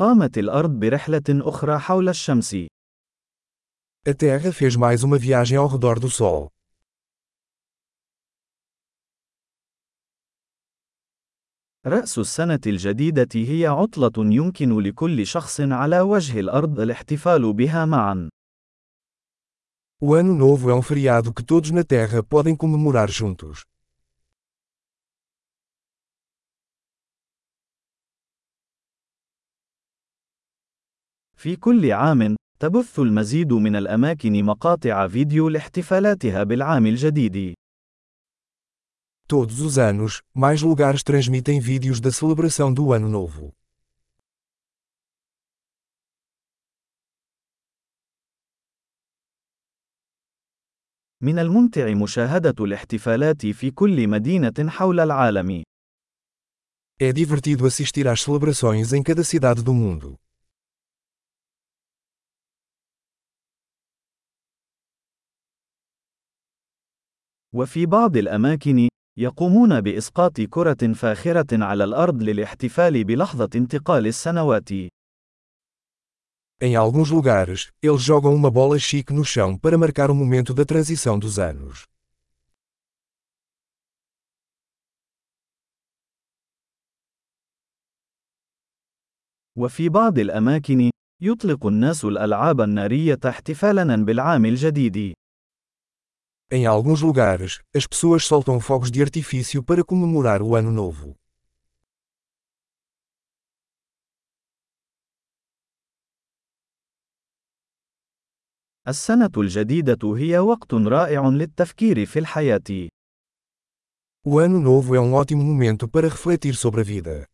قامت الأرض برحلة أخرى حول الشمس. A Terra fez mais uma viagem ao redor do Sol. رأس السنة الجديدة هي عطلة يمكن لكل شخص على وجه الأرض الاحتفال بها معا. O Ano Novo é um feriado que todos na Terra podem comemorar juntos. في كل عام، تبث المزيد من الأماكن مقاطع فيديو لاحتفالاتها بالعام الجديد. Todos os anos, mais lugares transmitem vídeos da celebração do Ano Novo. من الممتع مشاهدة الاحتفالات في كل مدينة حول العالم. É divertido assistir às celebrações em cada cidade do mundo. وفي بعض الأماكن، يقومون بإسقاط كرة فاخرة على الأرض للاحتفال بلحظة انتقال السنوات. Em alguns lugares, eles jogam uma bola chique no chão para marcar o momento da transição dos anos. وفي بعض الأماكن، يطلق الناس الألعاب النارية احتفالاً بالعام الجديد. Em alguns lugares, as pessoas soltam fogos de artifício para comemorar o Ano Novo. السنة الجديدة هي وقت رائع للتفكير في الحياة. O Ano Novo é um ótimo momento para refletir sobre a vida.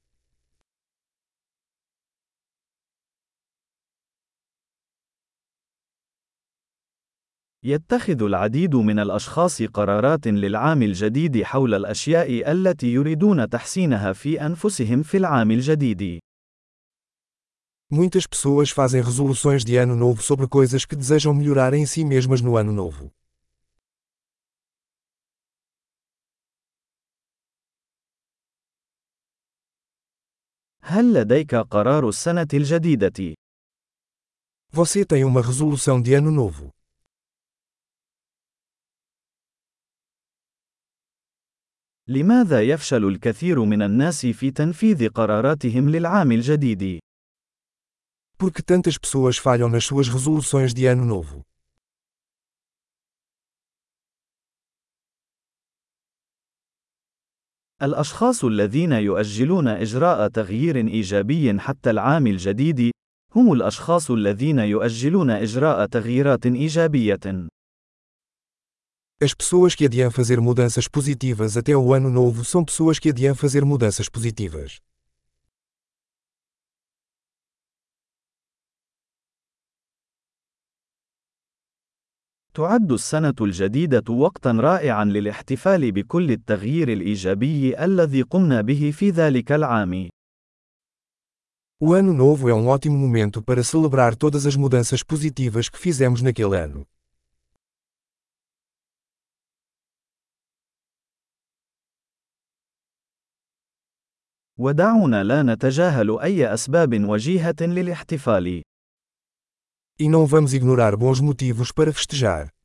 يتخذ العديد من الأشخاص قرارات للعام الجديد حول الأشياء التي يريدون تحسينها في أنفسهم في العام الجديد. Muitas pessoas fazem resoluções de ano novo sobre coisas que desejam melhorar em si mesmas no ano novo. هل لديك قرار السنة الجديدة؟ Você tem uma resolução de ano novo. لماذا يفشل الكثير من الناس في تنفيذ قراراتهم للعام الجديد؟ Por que tantas pessoas falham nas suas resoluções de ano novo? الأشخاص الذين يؤجلون إجراء تغيير إيجابي حتى العام الجديد، هم الأشخاص الذين يؤجلون إجراء تغييرات إيجابية. As pessoas que adiam fazer mudanças positivas até o ano novo são pessoas que adiam fazer mudanças positivas. تعد السنة الجديدة وقتًا رائعًا للاحتفال بكل التغيير الإيجابي الذي قمنا به في ذلك العام. O ano novo é um ótimo momento para celebrar todas as mudanças positivas que fizemos naquele ano. ودعونا لا نتجاهل أي أسباب وجيهة للاحتفال. E não vamos ignorar bons motivos para festejar.